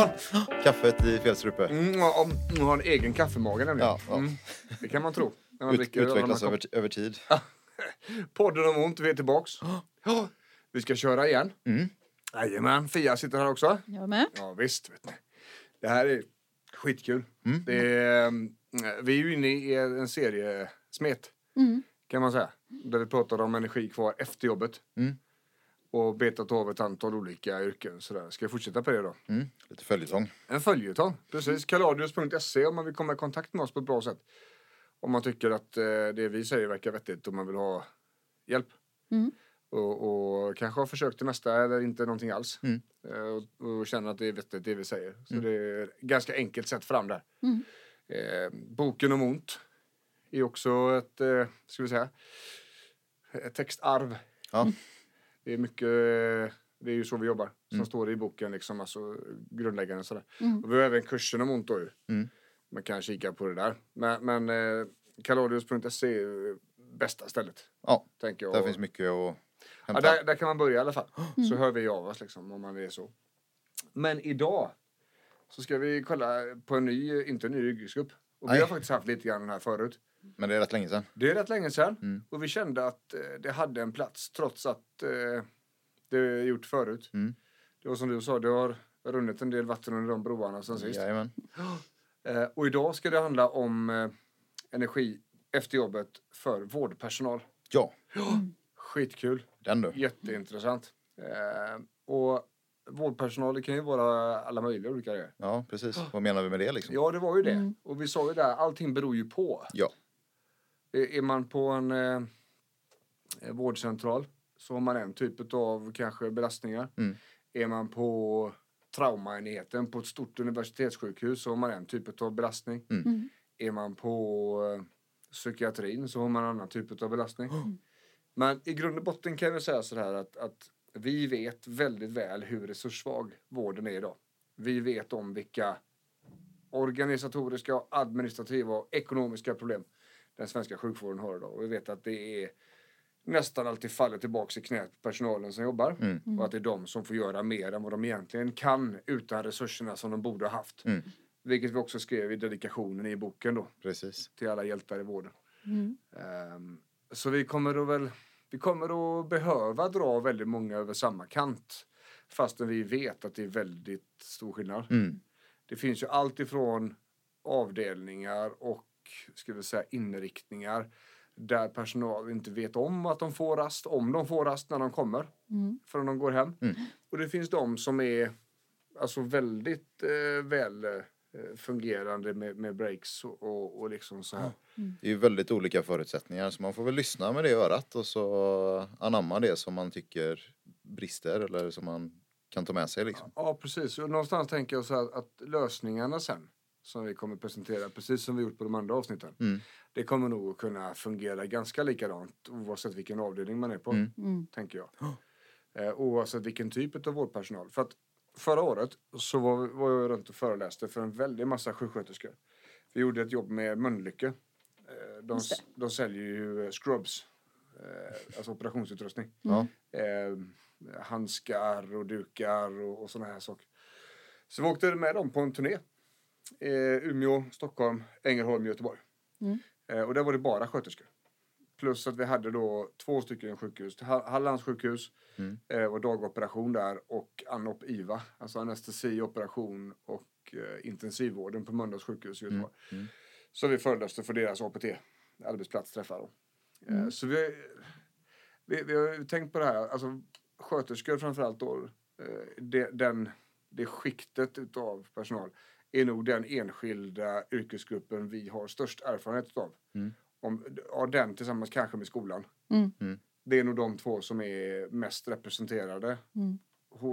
Johansson. kaffet i fel strupe. Mm, jag har en egen kaffemage nämligen. Ja, ja. Mm, det kan man tro. När man Ut, dricker utvecklas över, över tid. Podden om ont, vi är tillbaks. Ja, vi ska köra igen. Mm. Jajamän, Fia sitter här också. Jag med. Ja, visst, vet ni. Det här är skitkul. Mm. Det är, mm, vi är ju inne i en serie smet, Mm. kan man säga. Där vi pratar om energi kvar efter jobbet. Mm. Och betat av ett antal olika yrken. Sådär. Ska jag fortsätta på det då? Mm. Lite följetong. En följetong, precis. Kaladius.se om man vill komma i kontakt med oss på ett bra sätt. Om man tycker att eh, det vi säger verkar vettigt och man vill ha hjälp. Mm. Och, och kanske har försökt det mesta eller inte någonting alls. Mm. Eh, och, och känner att det är vettigt det vi säger. Så Mm. det är ett ganska enkelt sätt fram där. Mm. Eh, boken om ont är också ett, eh, ska vi säga, ett textarv. Ja. Det är mycket, eh, det är ju så vi jobbar. Som Mm. står i boken liksom, alltså grundläggande sådär. Mm. Och vi har även kursen om ont då ju. Mm. Man kan kika på det där. Men, men eh, kaladius.se är bästa stället. Ja, Tänker jag. där finns mycket att ja, hämta. där, där kan man börja i alla fall. Mm. Så hör vi av oss liksom om man är så. Men idag så ska vi kolla på en ny, inte en ny yrkesgrupp. Och vi Nej. har faktiskt haft lite grann här förut. Men det är rätt länge sedan. Det är rätt länge sedan. Mm. Och vi kände att eh, det hade en plats trots att eh, det är gjort förut. Mm. Det var som du sa, det har runnit en del vatten under de broarna sen sist. Jajamän. Eh, och idag ska det handla om eh, energi efter jobbet för vårdpersonal. Ja, Skitkul, den du. jätteintressant. Eh, och vårdpersonal det kan ju vara alla möjliga olika grejer. Ja, precis. Vad menar vi med det liksom? Ja, det var ju det. Mm. Och vi sa ju där, allting beror ju på. Ja. Är är man på en eh, eh, vårdcentral så har man en typ av kanske belastningar. Mm. Är man på traumaenheten på ett stort universitetssjukhus så har man en typ av belastning. Mm. Är man på eh, psykiatrin så har man en annan typ av belastning. Men i grund och botten kan jag säga så här att, att vi vet väldigt väl hur resurssvag vården är idag. Vi vet om vilka organisatoriska, administrativa och ekonomiska problem den svenska sjukvården har idag. Och vi vet att det är nästan alltid faller tillbaka i knät på personalen som jobbar. Mm. Och att det är de som får göra mer än vad de egentligen kan utan resurserna som de borde ha haft. Mm. Vilket vi också skrev i dedikationen i boken då, Precis. till alla hjältar i vården. Mm. Ehm, så vi kommer att väl, vi kommer att behöva dra väldigt många över samma kant. Fastän vi vet att det är väldigt stor skillnad. Mm. Det finns ju allt ifrån avdelningar och ska vi säga inriktningar där personal inte vet om att de får rast, om de får rast när de kommer Mm. förrän de går hem. Mm. Och det finns de som är alltså väldigt eh, väl eh, fungerande med, med breaks och, och, och liksom så här. Det är ju väldigt olika förutsättningar så man får väl lyssna med det örat och så anamma det som man tycker brister eller som man kan ta med sig liksom. Ja, precis. Och någonstans tänker jag så här att lösningarna sen som vi kommer presentera, precis som vi gjort på de andra avsnitten. Mm. Det kommer nog att kunna fungera ganska likadant oavsett vilken avdelning man är på, Mm. Mm. tänker jag. Eh, oavsett vilken typ av vårdpersonal. För att förra året så var, var jag runt och föreläste för en väldig massa sjuksköterskor. Vi gjorde ett jobb med Mölnlycke. Eh, de, de säljer ju eh, scrubs, eh, alltså operationsutrustning. Ja. eh, handskar och dukar och, och sådana här saker. Så vi åkte med dem på en turné. Eh, Umeå, Stockholm, Ängelholm, Göteborg. Mm. Eh, och där var det bara sköterskor. Plus att vi hade då två stycken sjukhus. Ha- Hallands sjukhus Mm. eh, var dagoperation där och Anop IVA, alltså anestesi, operation och eh, intensivvården på Mölndals sjukhus i Göteborg. Mm. Mm. Så vi föreläste för deras APT, arbetsplatsträffar. Eh, Mm. Så vi, vi, vi har tänkt på det här, alltså sköterskor framförallt då, eh, det, den, det skiktet utav personal är nog den enskilda yrkesgruppen vi har störst erfarenhet utav. Mm. Om, ja, den tillsammans kanske med skolan. Mm. Mm. Det är nog de två som är mest representerade Mm.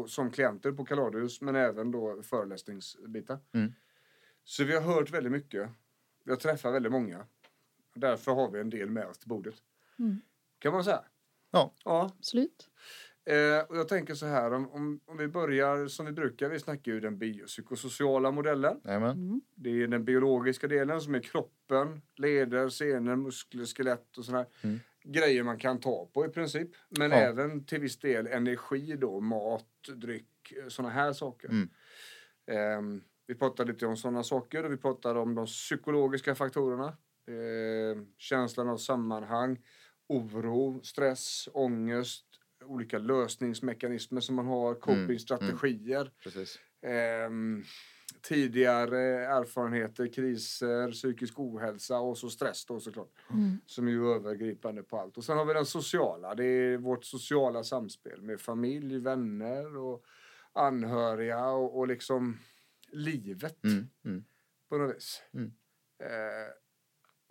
som klienter på Kaladius men även då föreläsningsbitar. Mm. Så vi har hört väldigt mycket. Vi har träffat väldigt många. Därför har vi en del med oss till bordet. Mm. Kan man säga. Ja. Ja. Absolut. Eh, och jag tänker så här, om, om, om vi börjar som vi brukar, vi snackar ju den biopsykosociala modellen. Mm. Det är den biologiska delen som är kroppen, leder, senor, muskler, skelett och sådana Mm. grejer man kan ta på i princip. Men Ja. även till viss del energi då, mat, dryck, sådana här saker. Mm. Ehm, vi pratar lite om sådana saker och vi pratar om de psykologiska faktorerna. Ehm, känslan av sammanhang, oro, stress, ångest, olika lösningsmekanismer som man har, copingstrategier. Precis. Ehm, tidigare erfarenheter, kriser, psykisk ohälsa och så stress då såklart. Mm. Som är ju övergripande på allt. Och sen har vi den sociala, det är vårt sociala samspel med familj, vänner och anhöriga och, och liksom livet Mm. Mm. på något vis. Mm. Eh,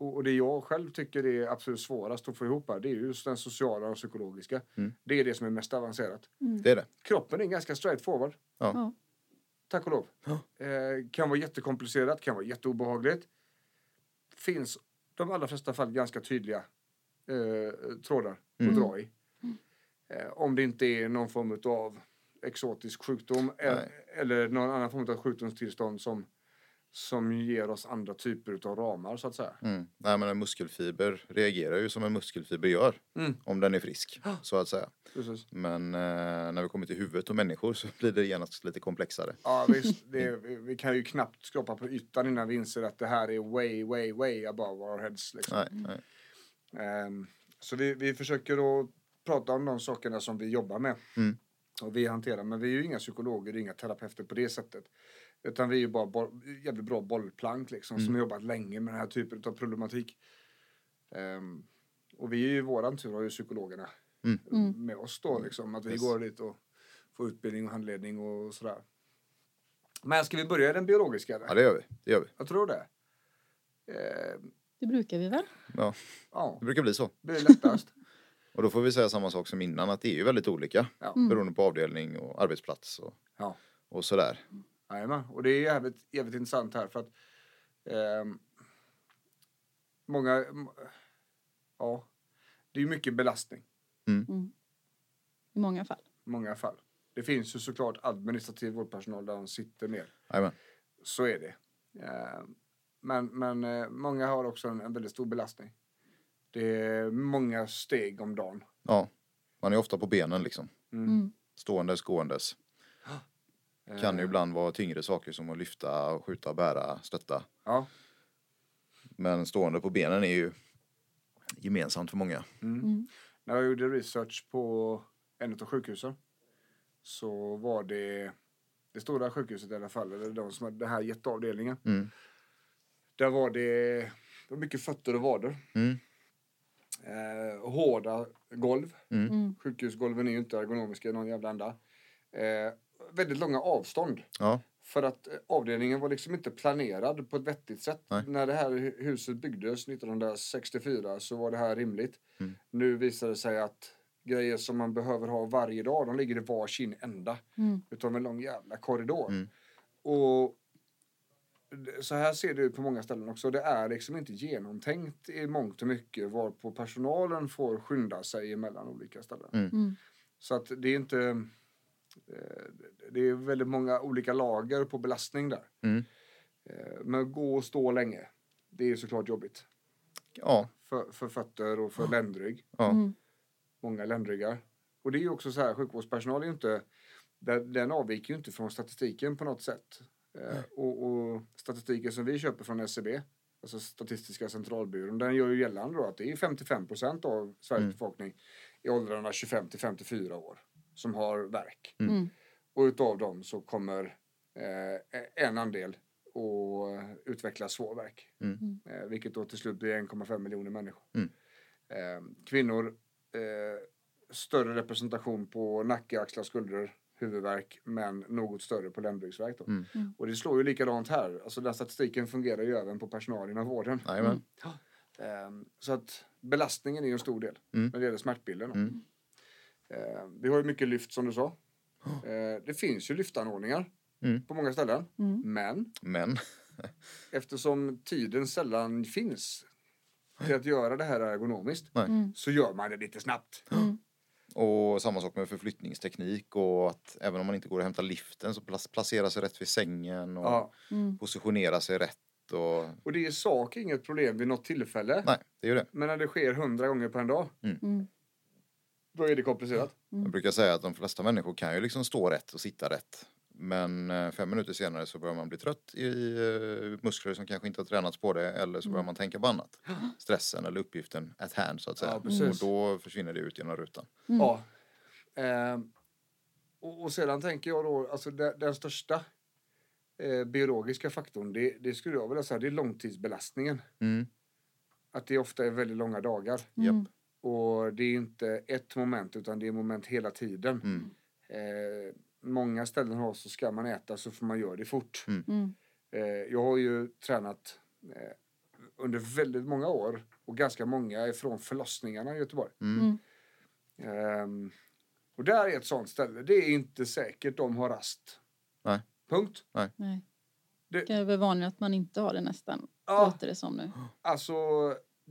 och, och det jag själv tycker är absolut svårast att få ihop här, det är just den sociala och psykologiska. Mm. Det är det som är mest avancerat. Det är det. Kroppen är ganska straight forward. Ja. Tack och lov. Ja. Eh, kan vara jättekomplicerat, kan vara jätteobehagligt. Finns de allra flesta fall ganska tydliga eh, trådar Mm. att dra i. Eh, om det inte är någon form av exotisk sjukdom eh, Nej. eller någon annan form av sjukdomstillstånd som, som ger oss andra typer av ramar så att säga. Mm. Nej, men en muskelfiber reagerar ju som en muskelfiber gör. Mm. Om den är frisk, så att säga. Precis. Men eh, när vi kommer till huvudet och människor så blir det genast lite komplexare. Ja, visst, det vi vi kan ju knappt skrapa på ytan innan vi inser att det här är way, way, way above our heads. Liksom. Nej, nej. Ehm, så vi, vi försöker att prata om de sakerna som vi jobbar med. Mm. Och vi hanterar, men vi är ju inga psykologer, inga terapeuter på det sättet. Utan vi är ju bara boll, jävligt bra bollplank liksom, som har jobbat länge med den här typen av problematik. Ehm, och vi är ju i våran tur har ju psykologerna Mm. Mm. med oss då liksom. Att vi Yes. går dit och får utbildning och handledning och sådär. Men ska vi börja i den biologiska? Eller? Ja, det gör vi. Det gör vi. Jag tror det. Ehm, Det brukar vi väl? Ja, ja, det brukar bli så. det är lättast. Och då får vi säga samma sak som innan, att det är ju väldigt olika. Ja. Mm. Beroende på avdelning och arbetsplats och, Ja. och sådär. Jajamän, och det är jävligt, jävligt intressant här för att ehm, många, ja, det är mycket belastning Mm. I många fall. i många fall. Det finns ju såklart administrativ vårdpersonal där de sitter ner. Jajamän. Så är det. Ehm, men men eh, många har också en, en väldigt stor belastning. Det är många steg om dagen. Ja, man är ofta på benen liksom. Mm. Mm. Ståendes, gåendes. Kan ju Eh, ibland vara tyngre saker som att lyfta, skjuta, bära, stötta. Ja. Men stående på benen är ju gemensamt för många. Mm. Mm. När jag gjorde research på en av sjukhusen så var det det stora sjukhuset i alla fall, eller de som hade den här jätteavdelningen. Mm. Där var det, det var mycket fötter och vader. Mm. Eh, hårda golv. Mm. Sjukhusgolven är ju inte ergonomiska i någon jävla ända. Eh, väldigt långa avstånd. Ja, För att eh, avdelningen var liksom inte planerad på ett vettigt sätt. Nej. När det här hu- huset byggdes 1964 så var det här rimligt. Mm. Nu visar det sig att grejer som man behöver ha varje dag, de ligger i varsin ända. Mm. Utav en lång jävla korridor. Mm. Och så här ser det ut på många ställen också. Det är liksom inte genomtänkt i mångt och mycket varpå personalen får skynda sig emellan olika ställen. Mm. Så att det är inte... eh, Det är väldigt många olika lager på belastning där. Mm. Eh, Men gå och stå länge, det är såklart jobbigt. ja, För, för fötter och för ländrygg. ja. Mm. Många ländryggar. Och det är ju också så här, sjukvårdspersonal är ju inte... Den, den avviker ju inte från statistiken på något sätt. Eh, och, och statistiken som vi köper från SCB, alltså Statistiska centralbyrån, den gör ju gällande då att det är 55 procent av Sveriges Mm. befolkning i åldrarna 25 till 54 år som har värk. Mm. Och utav dem så kommer eh, en andel att utveckla svår värk. Mm. Eh, vilket då till slut blir 1,5 miljoner människor. Mm. Eh, kvinnor, eh, större representation på nacke, axlar, skulder, huvudvärk men något större på ländryggsvärk. Då. Mm. Mm. Och det slår ju likadant här. Alltså den statistiken fungerar ju även på personal inom vården. Jajamän. Eh, så att belastningen är ju en stor del Mm. när det gäller smärtbilden. Eh, vi har ju mycket lyft som du sa. Eh, det finns ju lyftanordningar Mm. på många ställen. Mm. Men Men, eftersom tiden sällan finns till att göra det här ergonomiskt. Mm. så gör man det lite snabbt. Mm. och samma sak med förflyttningsteknik och att även om man inte går och hämtar liften så placera sig rätt vid sängen och Ja. Mm. positionera sig rätt och... Och det är i sak inget problem vid något tillfälle. Nej, det är det. Men när det sker hundra gånger på en dag, Mm. Då är det komplicerat. Jag brukar säga att de flesta människor kan ju liksom stå rätt och sitta rätt. Men eh, fem minuter senare så börjar man bli trött i eh, muskler som kanske inte har tränats på det eller så börjar man tänka på annat. Stressen eller uppgiften at hand så att säga. Ja, och då försvinner det ut genom rutan. Mm. Ja. Ehm, och, och sedan tänker jag då, alltså den, den största eh, biologiska faktorn, det, det skulle jag vilja säga, det är långtidsbelastningen. Mm. Att det ofta är väldigt långa dagar. Mm. Och det är inte ett moment utan det är moment hela tiden. Mm. Eh, många ställen har så ska man äta så får man göra det fort. Mm. Eh, jag har ju tränat eh, under väldigt många år och ganska många ifrån förlossningarna i Göteborg. Mm. Ehm, och där är ett sånt ställe. Det är inte säkert de har rast. Nej. Punkt. Nej. Det- Det är väl vanligt att man inte har det nästan. Ja. Låter det som nu. Alltså,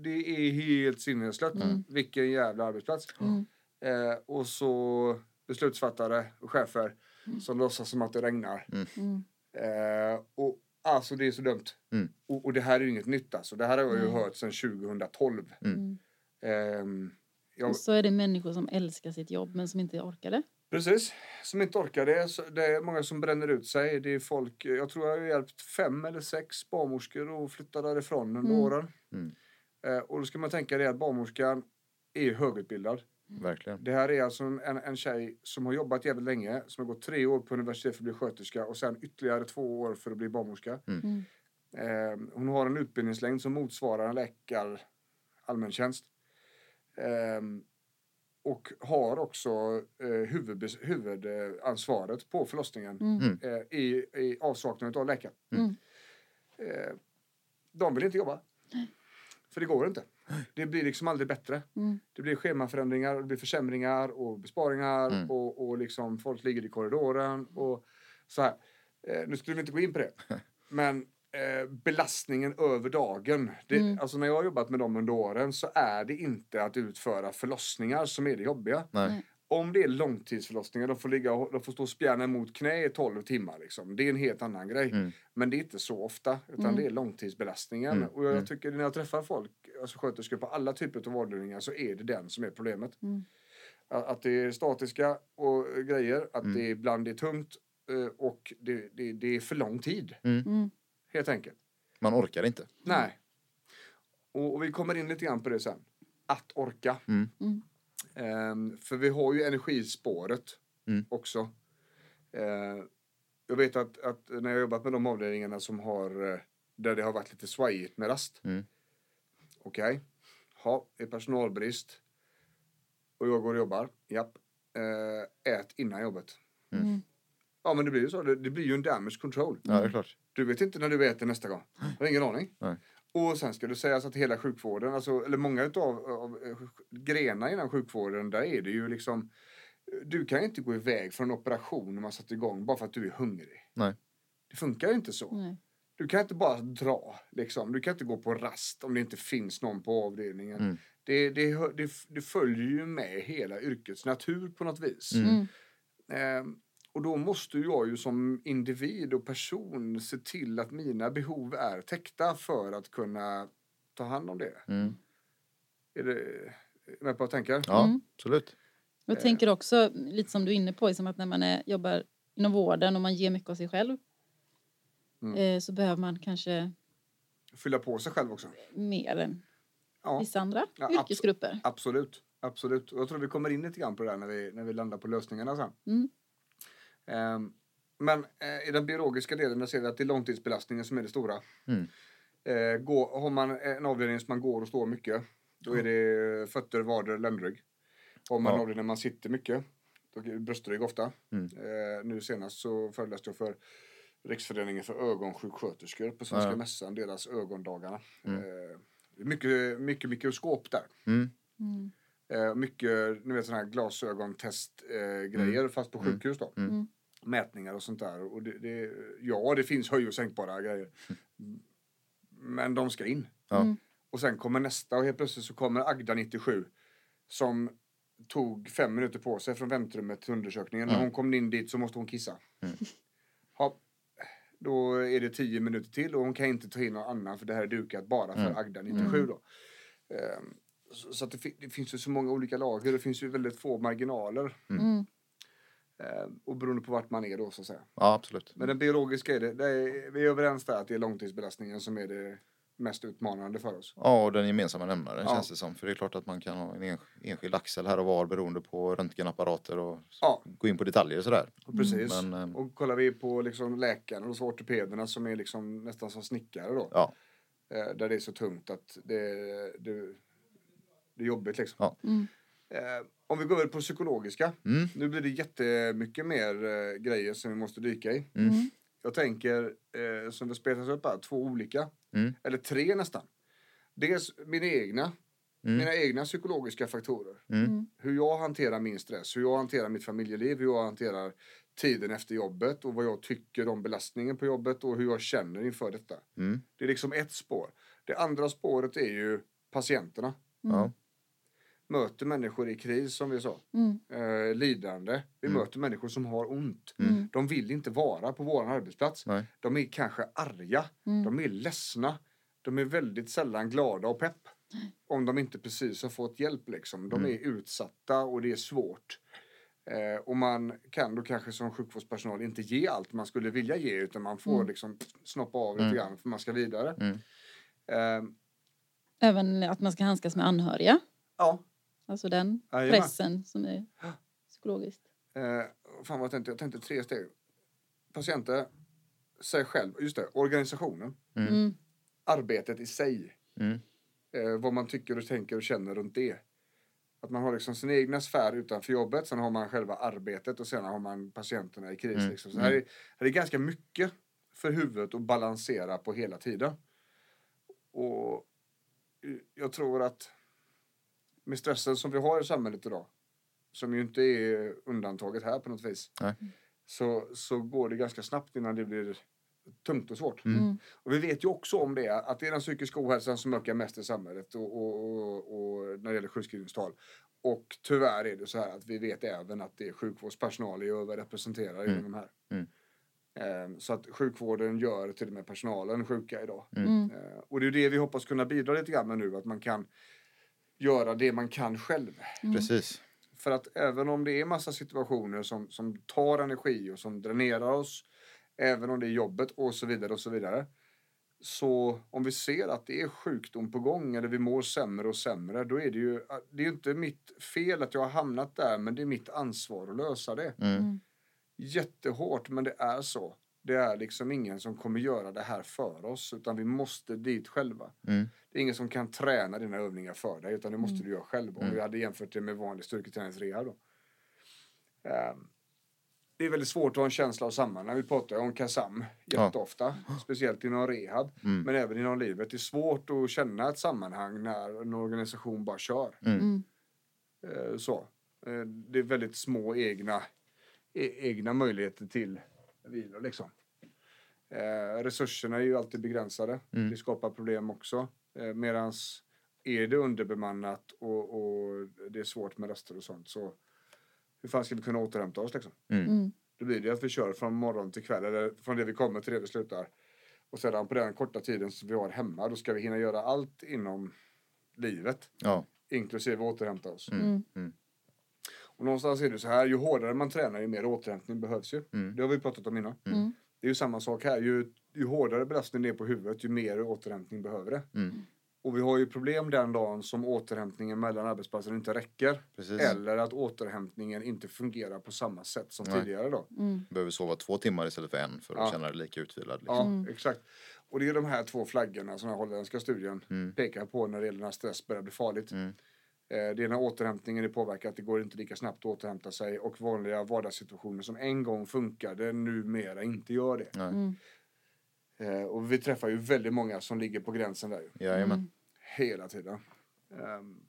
det är helt sinneslött. Mm. Vilken jävla arbetsplats. Mm. Eh, och så beslutsfattare och chefer som låtsas som att det regnar. Mm. Eh, och alltså det är så dumt. Mm. Och, och det här är ju inget nytt alltså. Det här har jag ju hört sedan 2012. Mm. Ehm, jag, Och så är det människor som älskar sitt jobb men som inte orkar det. Precis, som inte orkar det. Det är många som bränner ut sig. Det är folk, jag tror jag har hjälpt fem eller sex barnmorskor att flytta därifrån under Mm. åren. Mm. Eh, och då ska man tänka det att barnmorskan är ju högutbildad. Verkligen. Det här är alltså en, en, tjej som har jobbat jävligt länge, som har gått tre år på universitet för att bli sköterska och sen ytterligare två år för att bli barnmorska. Mm. Eh, hon har en utbildningslängd som motsvarar en läkar allmäntjänst. Eh, och har också eh, huvudansvaret på förlossningen Mm. eh, i, i avsaknad av läkare. Mm. Eh, de vill inte jobba. För det går inte. Det blir liksom aldrig bättre. Mm. Det blir schemaförändringar, det blir försämringar och besparingar Mm. och, och liksom folk ligger i korridoren och så här. Eh, nu skulle vi inte gå in på det. Men eh, belastningen över dagen. Det, Mm. Alltså när jag har jobbat med dem under åren så är det inte att utföra förlossningar som är det jobbiga. Nej. Om det är långtidsförlossningar, de får, ligga, och- de får stå spjärna mot knä i 12 timmar. Liksom. Det är en helt annan grej. Mm. Men det är inte så ofta, utan Mm. det är långtidsbelastningen. Mm. Och jag Mm. tycker när jag träffar folk, alltså sköterskor på alla typer av avdelningar, så är det den som är problemet. Mm. Att, att det är statiska och grejer, att Mm. det ibland är tungt eh, och det, det, det är för lång tid, Mm. helt enkelt. Man orkar inte. Nej. Och, och vi kommer in lite grann på det sen. Att orka. Mm. Mm. Ehm, för vi har ju energispåret Mm. också. Ehm, jag vet att, att när jag har jobbat med de avdelningarna som har, eh, där det har varit lite svajigt med rast. Mm. Okej, ja, det är personalbrist. Och jag går och jobbar. Japp. Eh, ät innan jobbet. Mm. Ja men det blir ju så. Det, det blir ju en damage control. Ja, det är klart. Du vet inte när du äter nästa gång. Jag har ingen aning. Nej. Och sen ska det sägas att hela sjukvården, alltså, eller många utav av, eh, grenar inom sjukvården, där är det ju liksom du kan ju inte gå iväg från en operation när man satt igång bara för att du är hungrig. Nej. Det funkar ju inte så. Nej. Du kan inte bara dra. Liksom. Du kan inte gå på rast om det inte finns någon på avdelningen. Mm. Det, det, det, det följer ju med hela yrkets natur på något vis. Mm. Mm. Ehm, och då måste jag ju som individ och person se till att mina behov är täckta för att kunna ta hand om det. Mm. Är det är du med på vad jag tänker? Ja, Mm. absolut. Jag tänker också, lite som du är inne på, som att när man är, jobbar inom vården och man ger mycket av sig själv Mm. eh, så behöver man kanske Fylla på sig själv också. mer än Ja, vissa andra Ja, abso- yrkesgrupper. absolut. Absolut. Och jag tror vi kommer in lite grann på det där när vi, när vi landar på lösningarna sen. Mm. Ehm, men eh, i den biologiska delen ser vi att det är långtidsbelastningen som är det stora. Mm. Eh, gå, har man en avdelning som man går och står mycket, då är det fötter, vader, ländrygg. Har man en Ja. avdelning där man sitter mycket, då är det bröstrygg ofta. Mm. Eh, nu senast så föreläste jag för Riksföreningen för ögonsjuksköterskor på Svenska Ja. mässan, deras ögondagarna. Mm. Mycket, mycket mikroskop där. Mm. Mm. Eh, mycket ni vet, såna här glasögontestgrejer eh, grejer, fast på sjukhus. Då. Mm. Mätningar och sånt där. Och det, det, ja, det finns höj och sänkbara grejer. Men de ska in. Ja. Mm. Och sen kommer nästa och helt plötsligt så kommer Agda 97 som tog fem minuter på sig från väntrummet till undersökningen. När hon kom in dit så måste hon kissa. Ja, då är det tio minuter till och hon kan inte ta in någon annan för det här är dukat bara för Agda 97 då. Ehm, så så att det, fi- det finns ju så många olika lager, det finns ju väldigt få marginaler. Mm. Ehm, och beroende på vart man är då så att säga. ja, absolut. Men den biologiska är det, det är, vi är överens där att det är långtidsbelastningen som är det mest utmanande för oss. Ja, och den gemensamma nämnaren Ja. känns det som. För det är klart att man kan ha en ens- enskild axel här och var beroende på röntgenapparater och Ja. gå in på detaljer och sådär. Och Precis. Men, ehm, Och kollar vi på liksom läkaren och ortopederna som är liksom nästan som snickare då. Ja, Eh, där det är så tungt att det, det, det är jobbigt liksom. Ja. Mm. Eh, om vi går över på psykologiska. Mm. Nu blir det jättemycket mer eh, grejer som vi måste dyka i. Mm. Mm. Jag tänker, eh, som det spelas upp här, två olika. Mm. Eller tre nästan. Dels mina egna, Mm. mina egna psykologiska faktorer. Mm. Hur jag hanterar min stress, hur jag hanterar mitt familjeliv, hur jag hanterar tiden efter jobbet och vad jag tycker om belastningen på jobbet och hur jag känner inför detta. Mm. Det är liksom ett spår. Det andra spåret är ju patienterna. Ja. Möter människor i kris som vi sa. Mm. Eh, lidande. Vi Mm. möter människor som har ont. Mm. De vill inte vara på vår arbetsplats. Nej. De är kanske arga. Mm. De är ledsna. De är väldigt sällan glada och pepp. Om de inte precis har fått hjälp liksom. De Mm. är utsatta och det är svårt. Eh, och man kan då kanske som sjukvårdspersonal inte ge allt man skulle vilja ge utan man får Mm. liksom snoppa av lite Mm. grann för man ska vidare. Mm. Eh, Även att man ska handskas med anhöriga. ja, Alltså den Jajamän. pressen som är psykologiskt. Eh, fan vad jag tänkte, jag tänkte tre steg. Patienter, sig själv, just det, organisationen, Mm. Mm. arbetet i sig. Mm. Eh, vad man tycker och tänker och känner runt det. Att man har liksom sin egna sfär utanför jobbet, sen har man själva arbetet och sen har man patienterna i kris. Mm. Liksom. Så här är, här är ganska mycket för huvudet att balansera på hela tiden. Och eh, jag tror att med stressen som vi har i samhället idag, som ju inte är undantaget här på något vis, Nej. så, så går det ganska snabbt innan det blir tungt och svårt. Mm. Mm. Och vi vet ju också om det, att det är den psykiska ohälsan som ökar mest i samhället och, och, och, och när det gäller sjukskrivningstal. Och tyvärr är det så här att vi vet även att det är sjukvårdspersonal är överrepresenterade Mm. inom de här. Mm. Ehm, Så att sjukvården gör till och med personalen sjuka idag. Mm. Ehm, Och det är det vi hoppas kunna bidra lite grann med nu, att man kan göra det man kan själv. Mm. Precis. För att även om det är massa situationer som, som tar energi och som dränerar oss, även om det är jobbet och så vidare och så vidare. Så om vi ser att det är sjukdom på gång eller vi mår sämre och sämre, då är det ju, det är inte mitt fel att jag har hamnat där, men det är mitt ansvar att lösa det. Mm. Mm. Jättehårt, men det är så. Det är liksom ingen som kommer göra det här för oss, utan vi måste dit själva. Mm. Det är ingen som kan träna dina övningar för dig, utan det måste Mm. du göra själv. Om Mm. vi hade jämfört det med vanlig styrketräningsrehab då. Ehm, det är väldigt svårt att ha en känsla av sammanhang. Vi pratar ju om KASAM Ja. jätteofta, speciellt inom rehab, Mm. men även inom livet. Det är svårt att känna ett sammanhang när en organisation bara kör. Mm. Eh, så. Eh, det är väldigt små egna, e- egna möjligheter till vila liksom. Eh, resurserna är ju alltid begränsade. Mm. Det skapar problem också. Eh, medans är det underbemannat och, och det är svårt med röster och sånt så hur fan ska vi kunna återhämta oss liksom? Mm. Då blir det att vi kör från morgon till kväll eller från det vi kommer till det vi slutar. Och sedan på den korta tiden som vi har hemma då ska vi hinna göra allt inom livet Ja. inklusive återhämta oss. Mm. Mm. Och någonstans är det så här, ju hårdare man tränar ju mer återhämtning behövs ju. Mm. Det har vi pratat om innan. Mm. Det är ju samma sak här, ju, ju hårdare belastning det är på huvudet ju mer återhämtning behöver det. Mm. Och vi har ju problem den dagen som återhämtningen mellan arbetsplatser inte räcker. Precis. Eller att återhämtningen inte fungerar på samma sätt som Nej. tidigare då. Mm. Behöver sova två timmar istället för en för att Ja. känna dig lika utvilad. Liksom. Ja, Mm. exakt. Och det är de här två flaggorna som den holländska studien Mm. pekar på när det gäller när stress börjar bli farligt. Mm. Eh, Det är när återhämtningen är påverkad, det går inte lika snabbt att återhämta sig och vanliga vardagssituationer som en gång funkade numera inte gör det. Nej. Mm. Eh, Och vi träffar ju väldigt många som ligger på gränsen där ju, Jajamän. Mm. hela tiden. Ehm,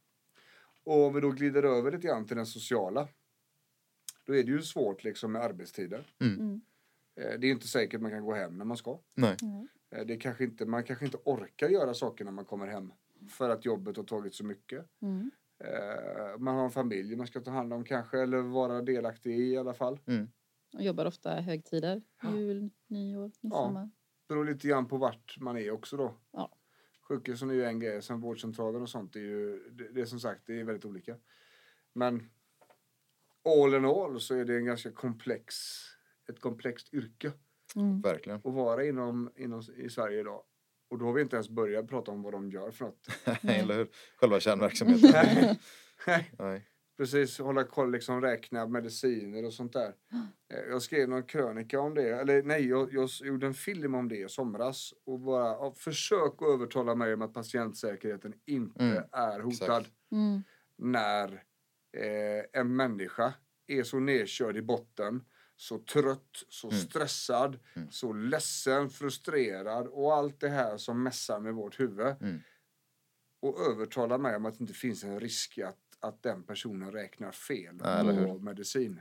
Och om vi då glider över lite grann till den sociala. Då är det ju svårt liksom med arbetstider. Mm. Eh, Det är inte säkert man kan gå hem när man ska. Nej. Det kanske inte, man kanske inte orkar göra saker när man kommer hem. För att jobbet har tagit så mycket. Mm. Eh, Man har en familj man ska ta hand om kanske. Eller vara delaktig i i alla fall. Och jobbar ofta högtider. Jul, nyår, midsommar. beror lite grann på vart man är också då. Ja. Sjukhusen är ju en grej, sen vårdcentralen och sånt är ju, det, det är som sagt, det är väldigt olika. Men all in all så är det en ganska komplex, ett komplext yrke Mm. Verkligen. att vara inom, inom i Sverige idag. Och då har vi inte ens börjat prata om vad de gör för något. Eller hur? Själva kärnverksamheten. Nej. Nej. Nej. Precis, hålla koll, liksom räkna mediciner och sånt där. Eh, Jag skrev någon krönika om det, eller nej, jag, jag gjorde en film om det i somras. Och bara, ja, försök att övertala mig om att patientsäkerheten inte Mm, är hotad. Mm. När eh, en människa är så nedkörd i botten, så trött, så Mm. stressad, Mm. så ledsen, frustrerad och allt det här som mässar med vårt huvud. Mm. Och övertala mig om att det inte finns en risk att, att den personen räknar fel Ja, eller på medicin.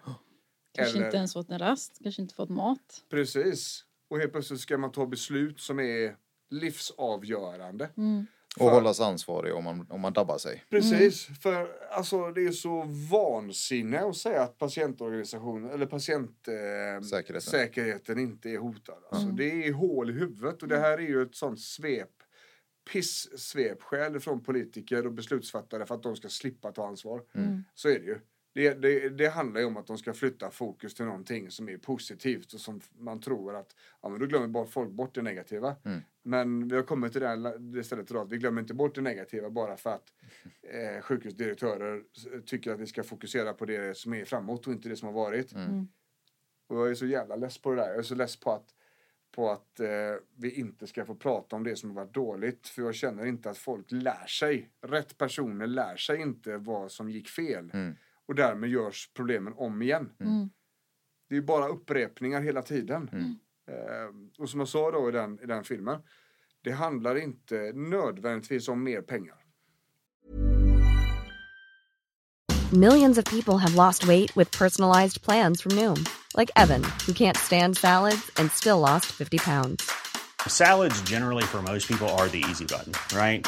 Kanske Eller- inte ens fått en rast, kanske inte fått mat. Precis. Och helt plötsligt ska man ta beslut som är livsavgörande. Mm. Och För- hållas ansvarig om man, om man dabbar sig. Precis, för alltså, det är så vansinne att säga att patientorganisationen eller patientsäkerheten eh, inte är hotad. Alltså, Mm. Det är hål i huvudet och det här är ju ett sånt svep piss-svepskäl från politiker och beslutsfattare för att de ska slippa ta ansvar. Mm. Så är det ju. Det, det, det handlar ju om att de ska flytta fokus till någonting som är positivt och som man tror att ja, men då glömmer bara folk bort det negativa. Mm. Men vi har kommit till det, stället idag att vi glömmer inte bort det negativa bara för att eh, sjukhusdirektörer tycker att vi ska fokusera på det som är framåt och inte det som har varit. Mm. Och jag är så jävla less på det där. Jag är så less på att, på att eh, vi inte ska få prata om det som har varit dåligt. För jag känner inte att folk lär sig. Rätt personer lär sig inte vad som gick fel. Mm. Och därmed görs problemen om igen. Mm. Det är bara upprepningar hela tiden. Mm. Eh, och som jag sa då i den, i den filmen. Det handlar inte nödvändigtvis om mer pengar. Millions of people have lost weight with personalized plans from Noom, like Evan, who can't stand salads and still lost 50 pounds. Salads, generally, for most people, are the easy button, right?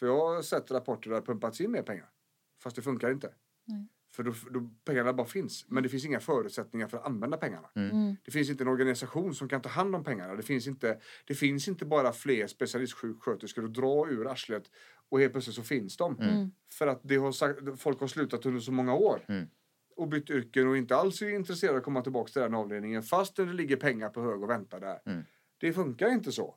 För jag har sett rapporter där det pumpats in mer pengar. Fast det funkar inte. Nej. För då, då pengarna bara finns. Men det finns inga förutsättningar för att använda pengarna. Mm. Det finns inte en organisation som kan ta hand om pengarna. Det finns inte, det finns inte bara fler specialistsjuksköterskor att dra ur arslet och helt plötsligt så finns de. Mm. För att det har sagt, folk har slutat under så många år. Mm. Och bytt yrken och inte alls är intresserade av att komma tillbaka till den avdelningen fast det ligger pengar på hög och väntar där. Mm. Det funkar inte så.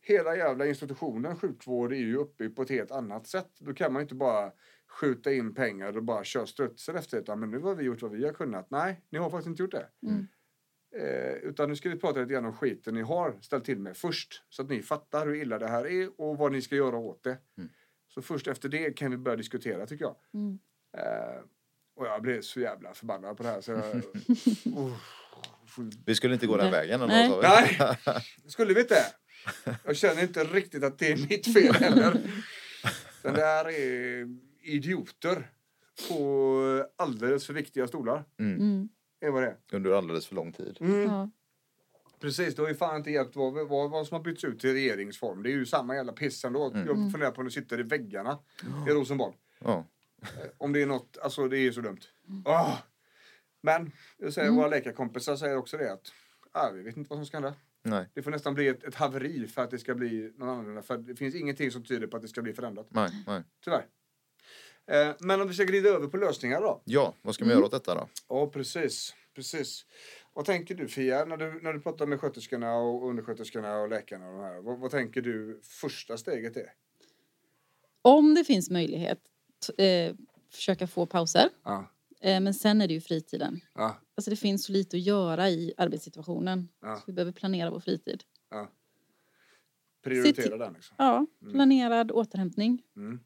Hela jävla institutionen sjukvård är ju uppbyggd på ett helt annat sätt. Då kan man inte bara skjuta in pengar och bara köra strutsen efter det. Men nu har vi gjort vad vi har kunnat. Nej, ni har faktiskt inte gjort det. Mm. Eh, utan nu ska vi prata lite grann om skiten ni har ställt till med först. Så att ni fattar hur illa det här är och vad ni ska göra åt det. Mm. Så först efter det kan vi börja diskutera tycker jag. Mm. Eh, och jag blev så jävla förbannad på det här. Så jag, oh, Vi skulle inte gå den vägen ändå. Nej. Nej, skulle vi inte? Jag känner inte riktigt att det är mitt fel heller. Den där är idioter på alldeles för viktiga stolar. Mm. Är vad det är. Under alldeles för lång tid. Mm. Ja. Precis, det har ju fan inte hjälpt vad, vad, vad som har bytts ut till regeringsform. Det är ju samma jävla piss ändå. Jag funderar på om det sitter i väggarna i Rosenbad. Ja. Om det är något, alltså det är så dumt. Ah. Men, jag säger, våra läkarkompisar säger också det att ah, vi vet inte vad som ska hända. Nej, Det får nästan bli ett, ett haveri för att det ska bli någon annorlunda. För det finns ingenting som tyder på att det ska bli förändrat. nej, nej. Tyvärr. Eh, men om vi ska glida över på lösningar då. Ja, vad ska man göra åt detta då? Ja, precis. precis. Vad tänker du Fia, när du, när du pratar med sköterskorna och undersköterskorna och läkarna och de här. Vad, vad tänker du första steget är? Om det finns möjlighet, eh, försöka få pauser. Ja, men sen är det ju fritiden. ja, Alltså det finns så lite att göra i arbetssituationen. Ja. Så vi behöver planera vår fritid. ja. Prioritera den liksom. Ja, planerad återhämtning. Mm.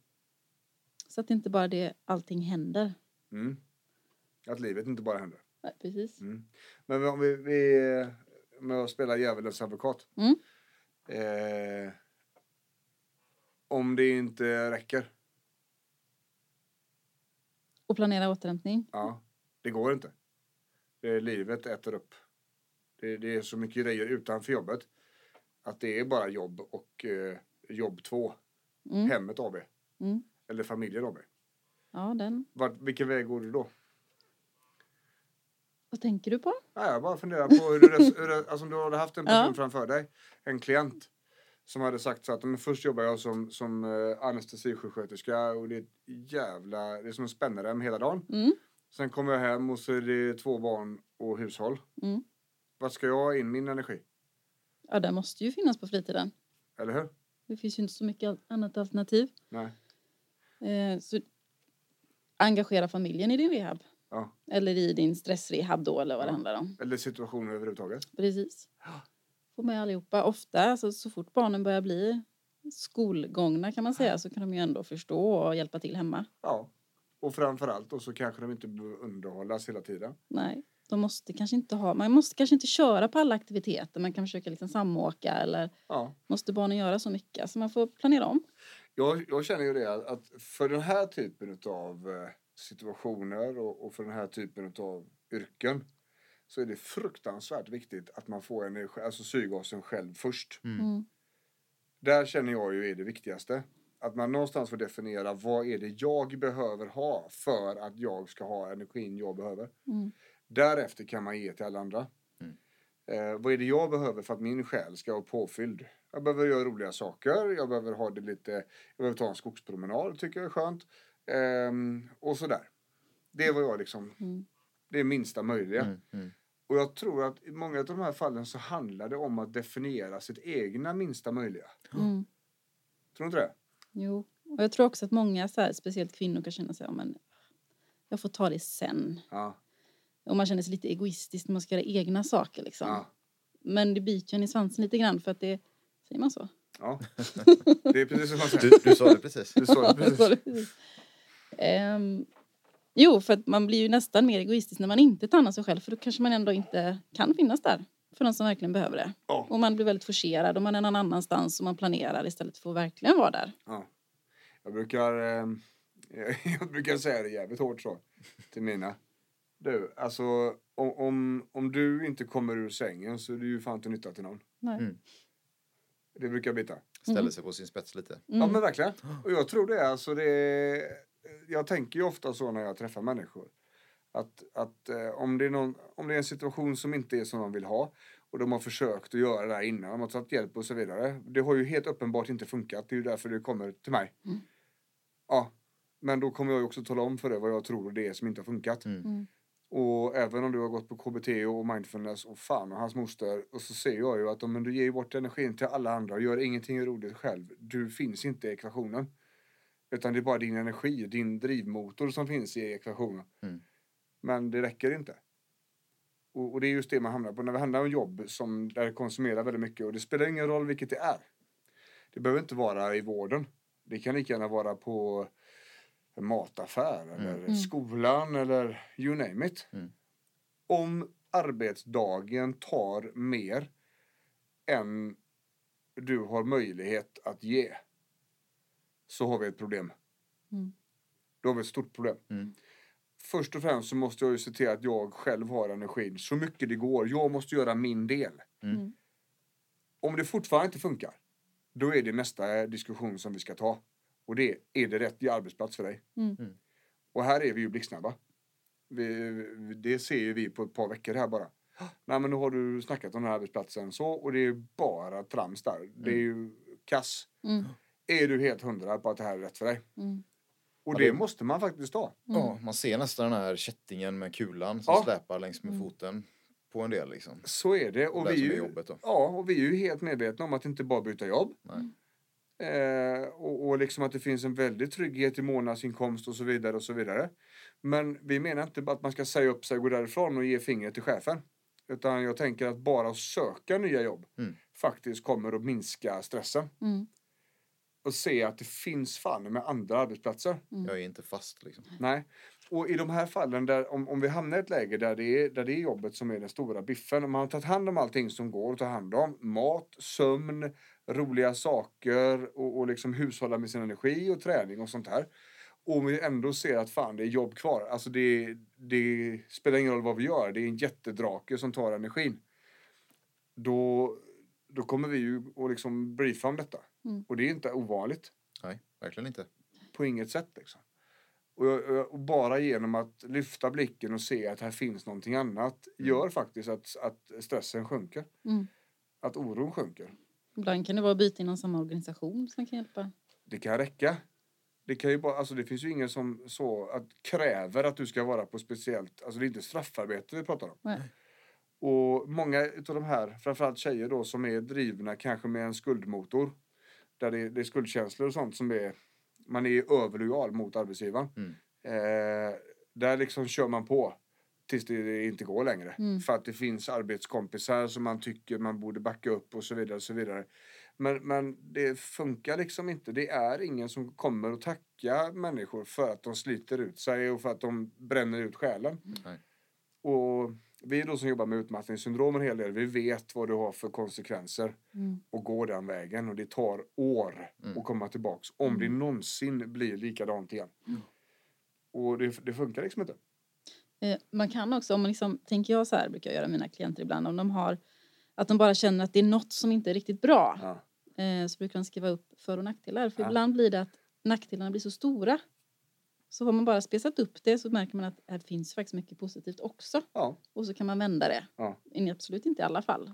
Så att inte bara det allting händer. Mm. Att livet inte bara händer. Nej, precis. Mm. Men om vi, vi med att spela djävulens advokat. Mm. Eh, om det inte räcker. Och planera återhämtning. Ja, det går inte. Det, livet äter upp. Det, det är så mycket grejer utanför jobbet. Att det är bara jobb och eh, jobb två. Mm. Hemmet AB. Mm. Eller familjen AB. Ja, den. Vart, vilken väg går du då? Vad tänker du på? Ja, jag bara funderar på hur du, hur du, alltså om du hade haft en person Ja. framför dig, en klient som hade sagt så att men först jobbar jag som, som eh, anestesisjuksköterska och det är jävla, det är som en spännerem hela dagen. Mm. Sen kommer jag hem och så är det två barn och hushåll. Mm. Vart ska jag ha in min energi? Ja, den måste ju finnas på fritiden. Eller hur? Det finns ju inte så mycket annat alternativ. Nej. Eh, så engagera familjen i din rehab. Ja. Eller i din stressrehab då, eller vad det Ja. handlar om. Eller situationer överhuvudtaget. Precis. Få med allihopa. Ofta, alltså, så fort barnen börjar bli skolgångna kan man säga, så kan de ju ändå förstå och hjälpa till hemma. Ja. Och framförallt då så kanske de inte behöver underhållas hela tiden. Nej, de måste kanske inte ha, man måste kanske inte köra på alla aktiviteter. Man kan försöka liksom samåka eller Ja. måste barnen göra så mycket? Så man får planera om. Jag, jag känner ju det att- att för den här typen av situationer och, och för den här typen av yrken så är det fruktansvärt viktigt att man får energi, alltså syrgasen själv först. Mm. Där känner jag ju är det viktigaste. Att man någonstans får definiera vad är det jag behöver ha för att jag ska ha energin jag behöver. Mm. Därefter kan man ge till alla andra. Mm. Eh, vad är det jag behöver för att min själ ska vara påfylld? Jag behöver göra roliga saker, jag behöver ha det lite, jag behöver ta en skogspromenad, tycker jag är skönt. Ehm, och sådär. Det var jag liksom, Mm. det är minsta möjliga. Mm, mm. Och jag tror att i många av de här fallen så handlar det om att definiera sitt egna minsta möjliga. Mm. Tror du inte det? Jo, och jag tror också att många, så här, speciellt kvinnor, kan känna sig, ja, men jag får ta det sen. Ja. Och man känner sig lite egoistisk när man ska göra egna saker liksom. Ja. Men det biter ju en i svansen lite grann för att det, säger man så? ja. Det är precis som man säger. Du, du sa det precis. Du sa det precis. det- precis. Ehm, jo, för att man blir ju nästan mer egoistisk när man inte tar hand om sig själv för då kanske man ändå inte kan finnas där för de som verkligen behöver det. Ja. Och man blir väldigt forcerad och man är någon annanstans och man planerar istället för att verkligen vara där. Ja. Jag brukar, eh, jag brukar säga det jävligt hårt så till mina. Du, alltså om, om, om du inte kommer ur sängen så är du ju fan till nytta till någon. Nej. Mm. Det brukar bita. Ställer sig på sin spets lite. Ja Mm. men verkligen. Och jag tror det är alltså det är, Jag tänker ju ofta så när jag träffar människor. Att, att eh, om, det är någon, om det är en situation som inte är som de vill ha och de har försökt att göra det här innan, de har tagit hjälp och så vidare. Det har ju helt uppenbart inte funkat. Det är ju därför det kommer till mig. Mm. Ja, men då kommer jag ju också tala om för dig vad jag tror det är som inte har funkat. Mm. Mm. Och även om du har gått på KBT och mindfulness och fan och hans moster och så ser jag ju att om du ger bort energin till alla andra och gör ingenting roligt själv. Du finns inte i ekvationen. Utan det är bara din energi, din drivmotor som finns i ekvationen. Mm. Men det räcker inte. Och, och det är just det man hamnar på när det handlar om jobb som där det konsumerar väldigt mycket och det spelar ingen roll vilket det är. Det behöver inte vara i vården. Det kan lika gärna vara på en mataffär eller Mm. skolan eller you name it. Mm. Om arbetsdagen tar mer än du har möjlighet att ge så har vi ett problem. Mm. Då har vi ett stort problem. Mm. Först och främst så måste jag ju se till att jag själv har energin så mycket det går. Jag måste göra min del. Mm. Om det fortfarande inte funkar, då är det nästa diskussion som vi ska ta. Och det är, är det rätt arbetsplats för dig? Mm. Mm. Och här är vi ju blixtsnabba. Vi, vi- det ser ju vi på ett par veckor här bara. Nej men nu har du snackat om den här arbetsplatsen så och det är bara trams där. Det är ju kass. Mm. Är du helt hundra på att det här är rätt för dig? Mm. Och Ja, det måste man faktiskt ta. Ja, man ser nästan den här kättingen med kulan som Ja. släpar längs med foten på en del liksom. Så är det. Och Det vi, är jobbet då. Ja, och vi är ju helt medvetna om att inte bara byta jobb. Nej. Eh, och, och liksom att det finns en väldig trygghet i månadsinkomst och så vidare och så vidare. Men vi menar inte bara att man ska säga upp sig och gå därifrån och ge fingret till chefen. Utan jag tänker att bara att söka nya jobb Mm. faktiskt kommer att minska stressen. Mm. Och se att det finns fan med andra arbetsplatser. Jag är inte fast liksom. Nej. Och i de här fallen, där, om, om vi hamnar i ett läge där det, är, där det är jobbet som är den stora biffen. Om man har tagit hand om allting som går att ta hand om. Mat, sömn, roliga saker och, och liksom hushålla med sin energi och träning och sånt här. Och vi ändå ser att fan det är jobb kvar. Alltså det, det spelar ingen roll vad vi gör. Det är en jättedrake som tar energin. Då, då kommer vi ju att liksom briefa om detta. Mm. Och det är inte ovanligt Nej, verkligen inte. på inget sätt. Liksom. Och, jag- och bara genom att lyfta blicken och se att här finns någonting annat gör faktiskt att, att stressen sjunker. Mm. Att oron sjunker. Ibland kan det vara att byta inom samma organisation som kan hjälpa. Det kan räcka. Det, kan ju bara, alltså det finns ju ingen som så att kräver att du ska vara på speciellt, alltså det är inte straffarbete vi pratar om. Nej. Och många utav de här, framförallt tjejer då som är drivna kanske med en skuldmotor. Där det, det är skuldkänslor och sånt som är, man är överlojal mot arbetsgivaren. Mm. Eh, där liksom kör man på tills det inte går längre. Mm. För att det finns arbetskompisar som man tycker man borde backa upp och så vidare. Och så vidare. Men, men det funkar liksom inte. Det är ingen som kommer att tacka människor för att de sliter ut sig och för att de bränner ut själen. Nej. Och vi då som jobbar med utmattningssyndrom en hel del, vi vet vad det har för konsekvenser Mm. att gå den vägen. Och det tar år Mm. att komma tillbaks. Om det någonsin blir likadant igen. Och det, det funkar liksom inte. Eh, Man kan också, om man liksom, tänker jag så här, brukar jag göra mina klienter ibland, om de har att de bara känner att det är något som inte är riktigt bra. Ja. Eh, så brukar de skriva upp för och nackdelar. För Ja. ibland blir det att nackdelarna blir så stora. Så har man bara spesat upp det så märker man att här finns faktiskt mycket positivt också. Ja. Och så kan man vända det. Ja. In- Absolut inte i alla fall.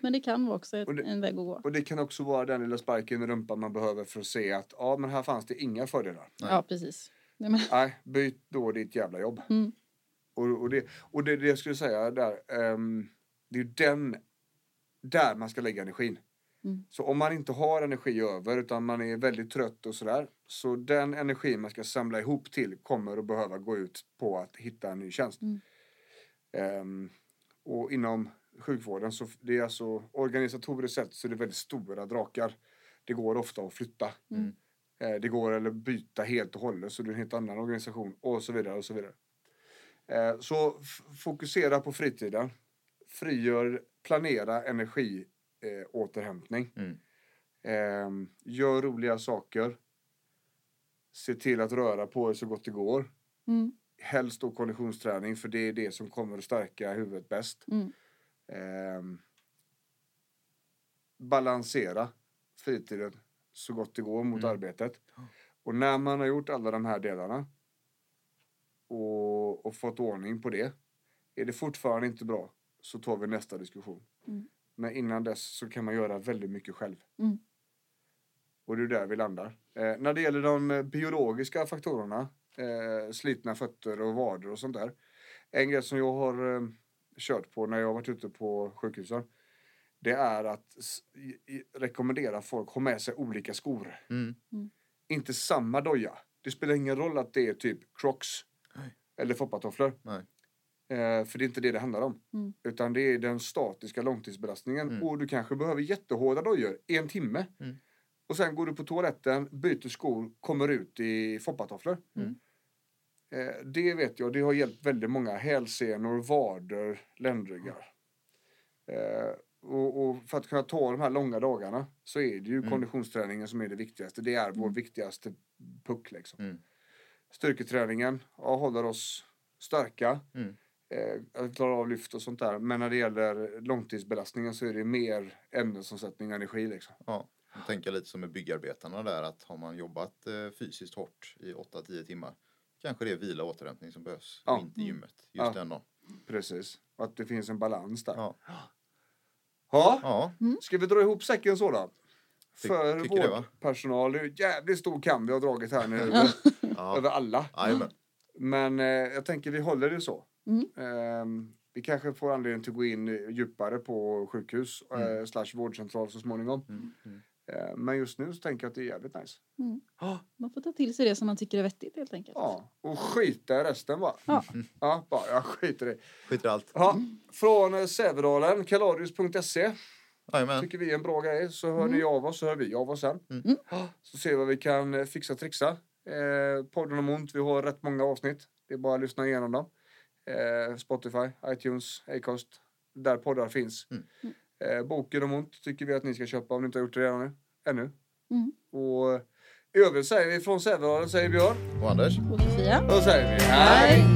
Men det kan vara också ett, det- en väg att gå. Och det kan också vara den lilla sparken i rumpan man behöver för att se att ja, men här fanns det inga fördelar. Ja, precis. Nej, men, Nej, byt då ditt jävla jobb. Mm. Och, och, det, och det, det jag skulle säga där, ehm, det är ju den, där man ska lägga energin. Mm. Så om man inte har energi över utan man är väldigt trött och sådär. Så den energi man ska samla ihop till kommer att behöva gå ut på att hitta en ny tjänst. Mm. Ehm, och inom sjukvården så det är alltså organisatoriskt sett så är det väldigt stora drakar. Det går ofta att flytta. Mm. Eh, det går eller byta helt och hållet så du är en helt annan organisation och så vidare och så vidare. Eh, så fokusera på fritiden. Frigör, planera energi eh, återhämtning. Mm. Eh, gör roliga saker. Se till att röra på er så gott det går. Mm. Helst då konditionsträning för det är det som kommer att stärka huvudet bäst. Mm. Ehm, balansera fritiden så gott det går mot Mm. arbetet. Och när man har gjort alla de här delarna och och, och fått ordning på det. Är det fortfarande inte bra så tar vi nästa diskussion. Mm. Men innan dess så kan man göra väldigt mycket själv. Mm. Och det är där vi landar. Eh, när det gäller de eh, biologiska faktorerna, eh, slitna fötter och vader och sånt där. En grej som jag har eh, kört på när jag har varit ute på sjukhusen. Det är att rekommendera folk att ha med sig olika skor. Mm. Inte samma doja. Det spelar ingen roll att det är typ Crocs Nej. eller foppatofflor. Eh, för det är inte det det handlar om. Mm. Utan det är den statiska långtidsbelastningen. Mm. Och du kanske behöver jättehårda dojor i en timme. Mm. Och sen går du på toaletten, byter skor, kommer ut i foppatofflor. Mm. Eh, det vet jag, det har hjälpt väldigt många. Hälsenor, vader, ländryggar. Eh, och, och för att kunna ta de här långa dagarna så är det ju Mm. konditionsträningen som är det viktigaste. Det är vår viktigaste puck liksom. Mm. Styrketräningen ja, håller oss starka. Mm. Eh, att klara av lyft och sånt där. Men när det gäller långtidsbelastningen så är det mer ämnesomsättning och energi liksom. Ja, jag tänker lite som med byggarbetarna där att har man jobbat eh, fysiskt hårt i 8-10 timmar kanske det är vila och återhämtning som behövs Ja. och inte gymmet just Ja. den dagen. Precis. Att det finns en balans där. Ja. Ja. Ja, Ska vi dra ihop säcken så då? Ty- För vårdpersonal. Det är ju jävligt stor kam vi har dragit här nu. Ja. ja. Över alla. Jajamän. Men eh, jag tänker vi håller det så. Mm. Ehm, vi kanske får anledning till att gå in djupare på sjukhus eh, slash vårdcentral så småningom. Mm. Mm. Eh, men just nu så tänker jag att det är jävligt nice. Man får ta till sig det som man tycker är vettigt helt enkelt. Ja, och skita i resten bara. Ja. Ja, bara jag skiter i det. Skit i allt. Ja, från eh, Sävedalen, kalarius.se. Jajamän. Tycker vi är en bra grej så hör ni av oss så hör vi av oss sen. Mm. Ja, Så ser vi vad vi kan eh, fixa och trixa. Eh, podden om ont, vi har rätt många avsnitt. Det är bara att lyssna igenom dem. Eh, Spotify, iTunes, Acast, där poddar finns. Mm. Eh, boken om ont tycker vi att ni ska köpa om ni inte har gjort det redan nu. ännu. Mm. Och eh, i övrigt säger vi från Sävedalen säger Björn. Och Anders? Och Sofia. Och då säger vi hej!